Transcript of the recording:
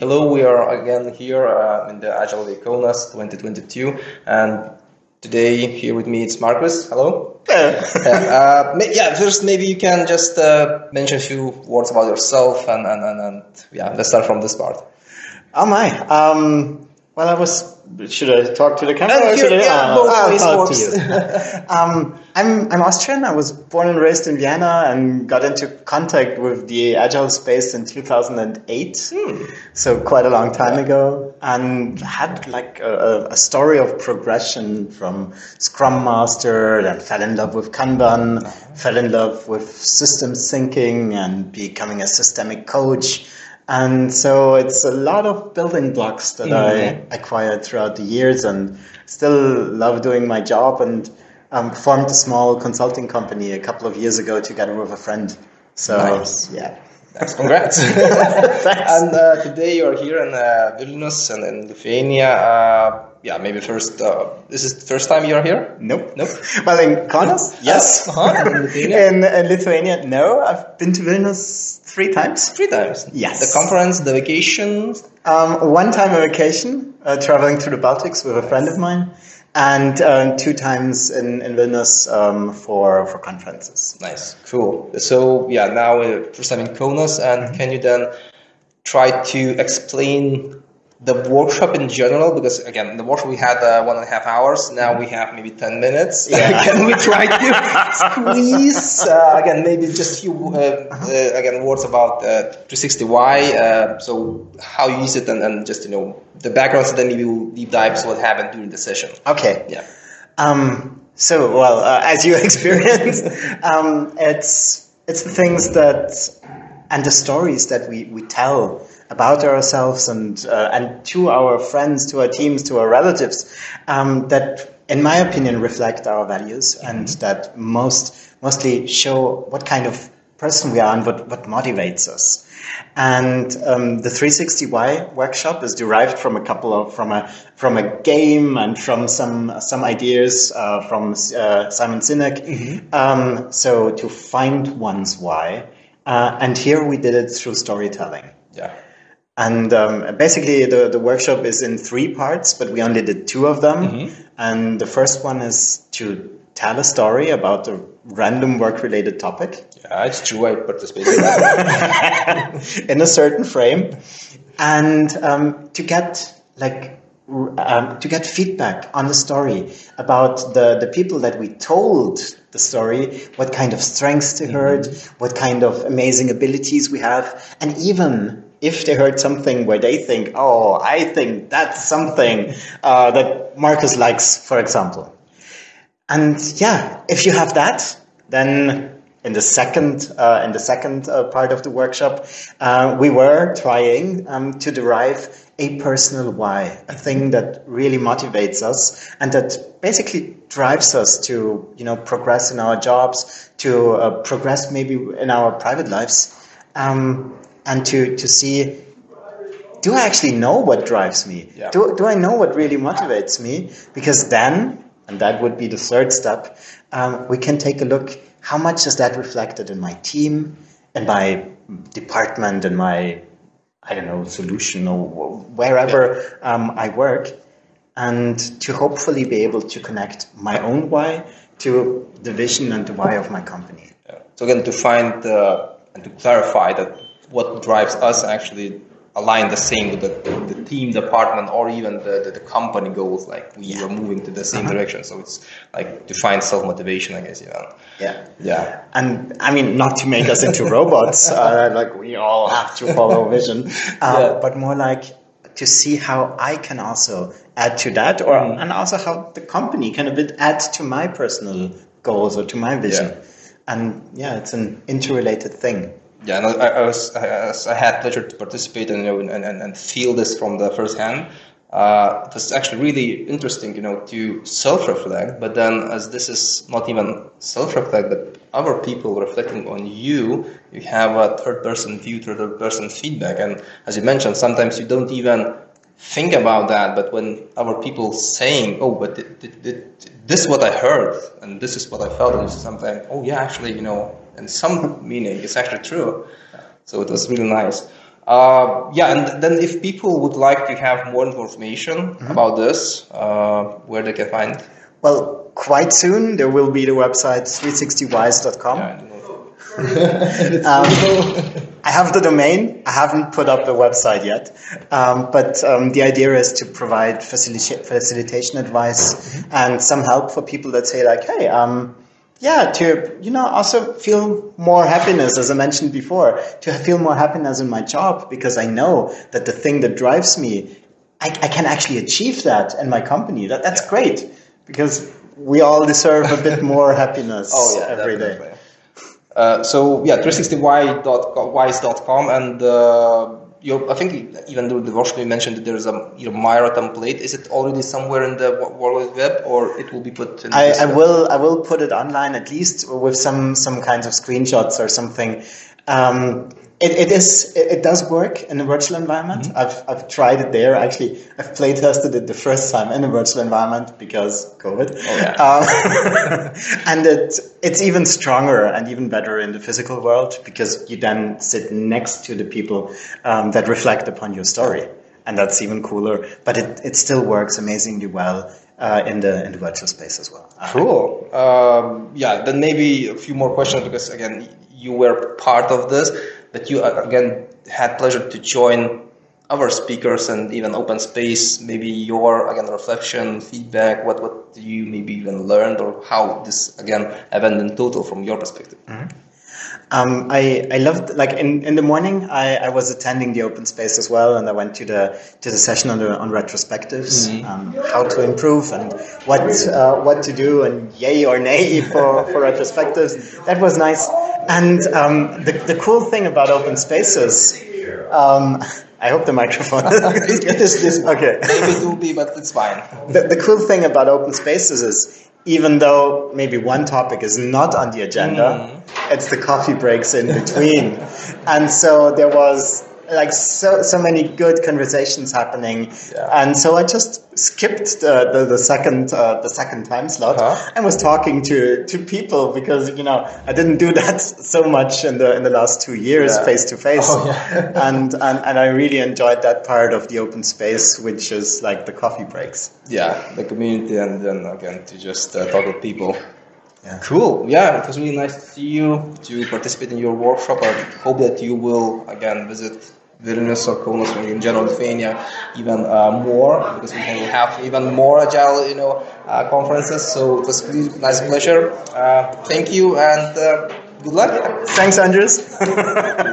Hello, we are again here uh, in the Agile Kaunas 2022, and today here with me it's Marcus. Hello. uh, yeah, first maybe you can just uh, mention a few words about yourself, and, and, and, and yeah, let's start from this part. Oh my. Um, well, I was. Should I talk to the camera? Uh, or should I, yeah, uh, both I'll ways talk works. to you. um, I'm I'm Austrian. I was born and raised in Vienna and got into contact with the agile space in 2008. Hmm. So quite a long time ago, and had like a, a story of progression from Scrum Master, then fell in love with Kanban, fell in love with systems thinking, and becoming a systemic coach. And so it's a lot of building blocks that I acquired throughout the years and still love doing my job and um, formed a small consulting company a couple of years ago together with a friend. So, Nice. yeah. Thanks, congrats. and uh, today you are here in uh, Vilnius and in Lithuania. Uh, yeah, maybe first. Uh, this is the first time you are here. Nope. Nope. Well, in Kaunas, yes. Uh-huh. In Lithuania? in, in Lithuania, no. I've been to Vilnius three times. Three times. Yes. The conference, the vacation. Um, one time a vacation, uh, traveling through the Baltics with a friend of mine, and um, two times in, in Vilnius um, for, for conferences. Nice, cool. So yeah, now first time in Kaunas, and can you then try to explain the workshop in general? Because again, the workshop we had uh, one and a half hours. Now we have maybe ten minutes. Yeah. can we try to squeeze uh, again maybe just a few uh, uh, again words about uh, 360Y? Uh, so how you use it, and, and just you know the background and then maybe we'll deep dives what happened during the session. Okay. Yeah. Um, so, well, uh, as you experienced, um, it's it's the things that and the stories that we, we tell about ourselves and uh, and to our friends, to our teams, to our relatives, um, that, in my opinion, reflect our values and that most mostly show what kind of person we are and what, what motivates us. And um, the 360Y workshop is derived from a couple of from a from a game and from some some ideas uh, from uh, Simon Sinek. Um, so to find one's why, uh, and here we did it through storytelling. Yeah. And um, basically, the, the workshop is in three parts, but we only did two of them. And the first one is to tell a story about a random work related topic Yeah, it's true. I participated. in a certain frame, and um, to get like um, to get feedback on the story about the the people that we told the story, what kind of strengths they heard, what kind of amazing abilities we have, and even if they heard something where they think, oh, I think that's something uh, that Marcus likes, for example. And yeah, if you have that, then in the second uh, in the second uh, part of the workshop, uh, we were trying um, to derive a personal why, a thing that really motivates us and that basically drives us to you know progress in our jobs, to uh, progress maybe in our private lives, um, and to to see do I actually know what drives me? Yeah. Do, do I know what really motivates me? Because then, and that would be the third step, um, we can take a look how much is that reflected in my team, in my department, in my, I don't know, solution or wh- wherever um, I work, and to hopefully be able to connect my own why to the vision and the why of my company. Yeah. So again, to find uh, and to clarify that what drives us actually align the same with the, the, team, department, or even the, the, the company goals. Like we are moving to the same direction. So it's like to find self motivation, I guess. You know. Yeah. Yeah. And I mean, not to make us into robots, uh, like we all have to follow vision, uh, Yeah. but more like to see how I can also add to that, or and also how the company can a bit add to my personal goals or to my vision. Yeah. And yeah, it's an interrelated thing. Yeah, and I, I was I, I had pleasure to participate and you know and, and, and feel this from the first hand. Uh, it was actually really interesting, you know, to self-reflect. But then, as this is not even self-reflect, but other people reflecting on you, you have a third-person view, third-person feedback. And as you mentioned, sometimes you don't even think about that. But when other people saying, "Oh, but th- th- th- this is what I heard, and this is what I felt," and something, "Oh, yeah, actually, you know." In some meaning, it's actually true. So it was really nice. Uh, yeah, and then if people would like to have more information Mm-hmm. about this, uh, where they can find. it? Well, quite soon there will be the website 360wise.com. Yeah, I. Um, I have the domain. I haven't put up the website yet, um, but um, the idea is to provide facilita- facilitation advice and some help for people that say like, "Hey, um, yeah, to you know also feel more happiness, as I mentioned before, to feel more happiness in my job because I know that the thing that drives me, I, I can actually achieve that in my company. That that's great because we all deserve a bit more happiness Oh yeah, every day. Uh, so yeah, 360y.wise.com and uh, I think even during the workshop you mentioned that there's a you know Miro template. Is it already somewhere in the World Wide Web or it will be put in I, I will I will put it online at least with some some kinds of screenshots or something. Um, it, it is it, it does work in a virtual environment. Mm-hmm. I've I've tried it there. Actually, I've play tested it the first time in a virtual environment because COVID. Oh, yeah. Um, and it it's even stronger and even better in the physical world because you then sit next to the people um, that reflect upon your story, and that's even cooler. But it, it still works amazingly well uh, in the in the virtual space as well. Uh, Cool. Um, yeah, then maybe a few more questions because again, you were part of this, but you uh, again had pleasure to join other speakers and even open space. Maybe your again reflection, feedback. What what you maybe even learned or how this again event in total from your perspective? Um, I, I loved like in, in the morning I, I was attending the open space as well and I went to the to the session on the, on retrospectives um, how to improve and what uh, what to do and yay or nay for, for retrospectives. That was nice. And um, the, the cool thing about open spaces um, I hope the microphone This- this- okay. Maybe it will be, but it's fine. the, the cool thing about open spaces is even though maybe one topic is not on the agenda, it's the coffee breaks in between. and so there was like so so many good conversations happening, Yeah. and so I just skipped the the, the second uh, the second time slot Uh-huh. and was talking to to people because you know I didn't do that so much in the in the last two years face to face, Oh, and and and I really enjoyed that part of the open space, which is like the coffee breaks. Yeah, the community and then again to just uh, talk with people. Yeah. Cool. Yeah, it was really nice to see you, to participate in your workshop. I hope that you will again visit Vilnius or Kaunas or in general Lithuania even uh, more because we will have even more agile, you know, uh, conferences. So it was really nice pleasure. Uh, thank you and uh, good luck. Thanks, Andres.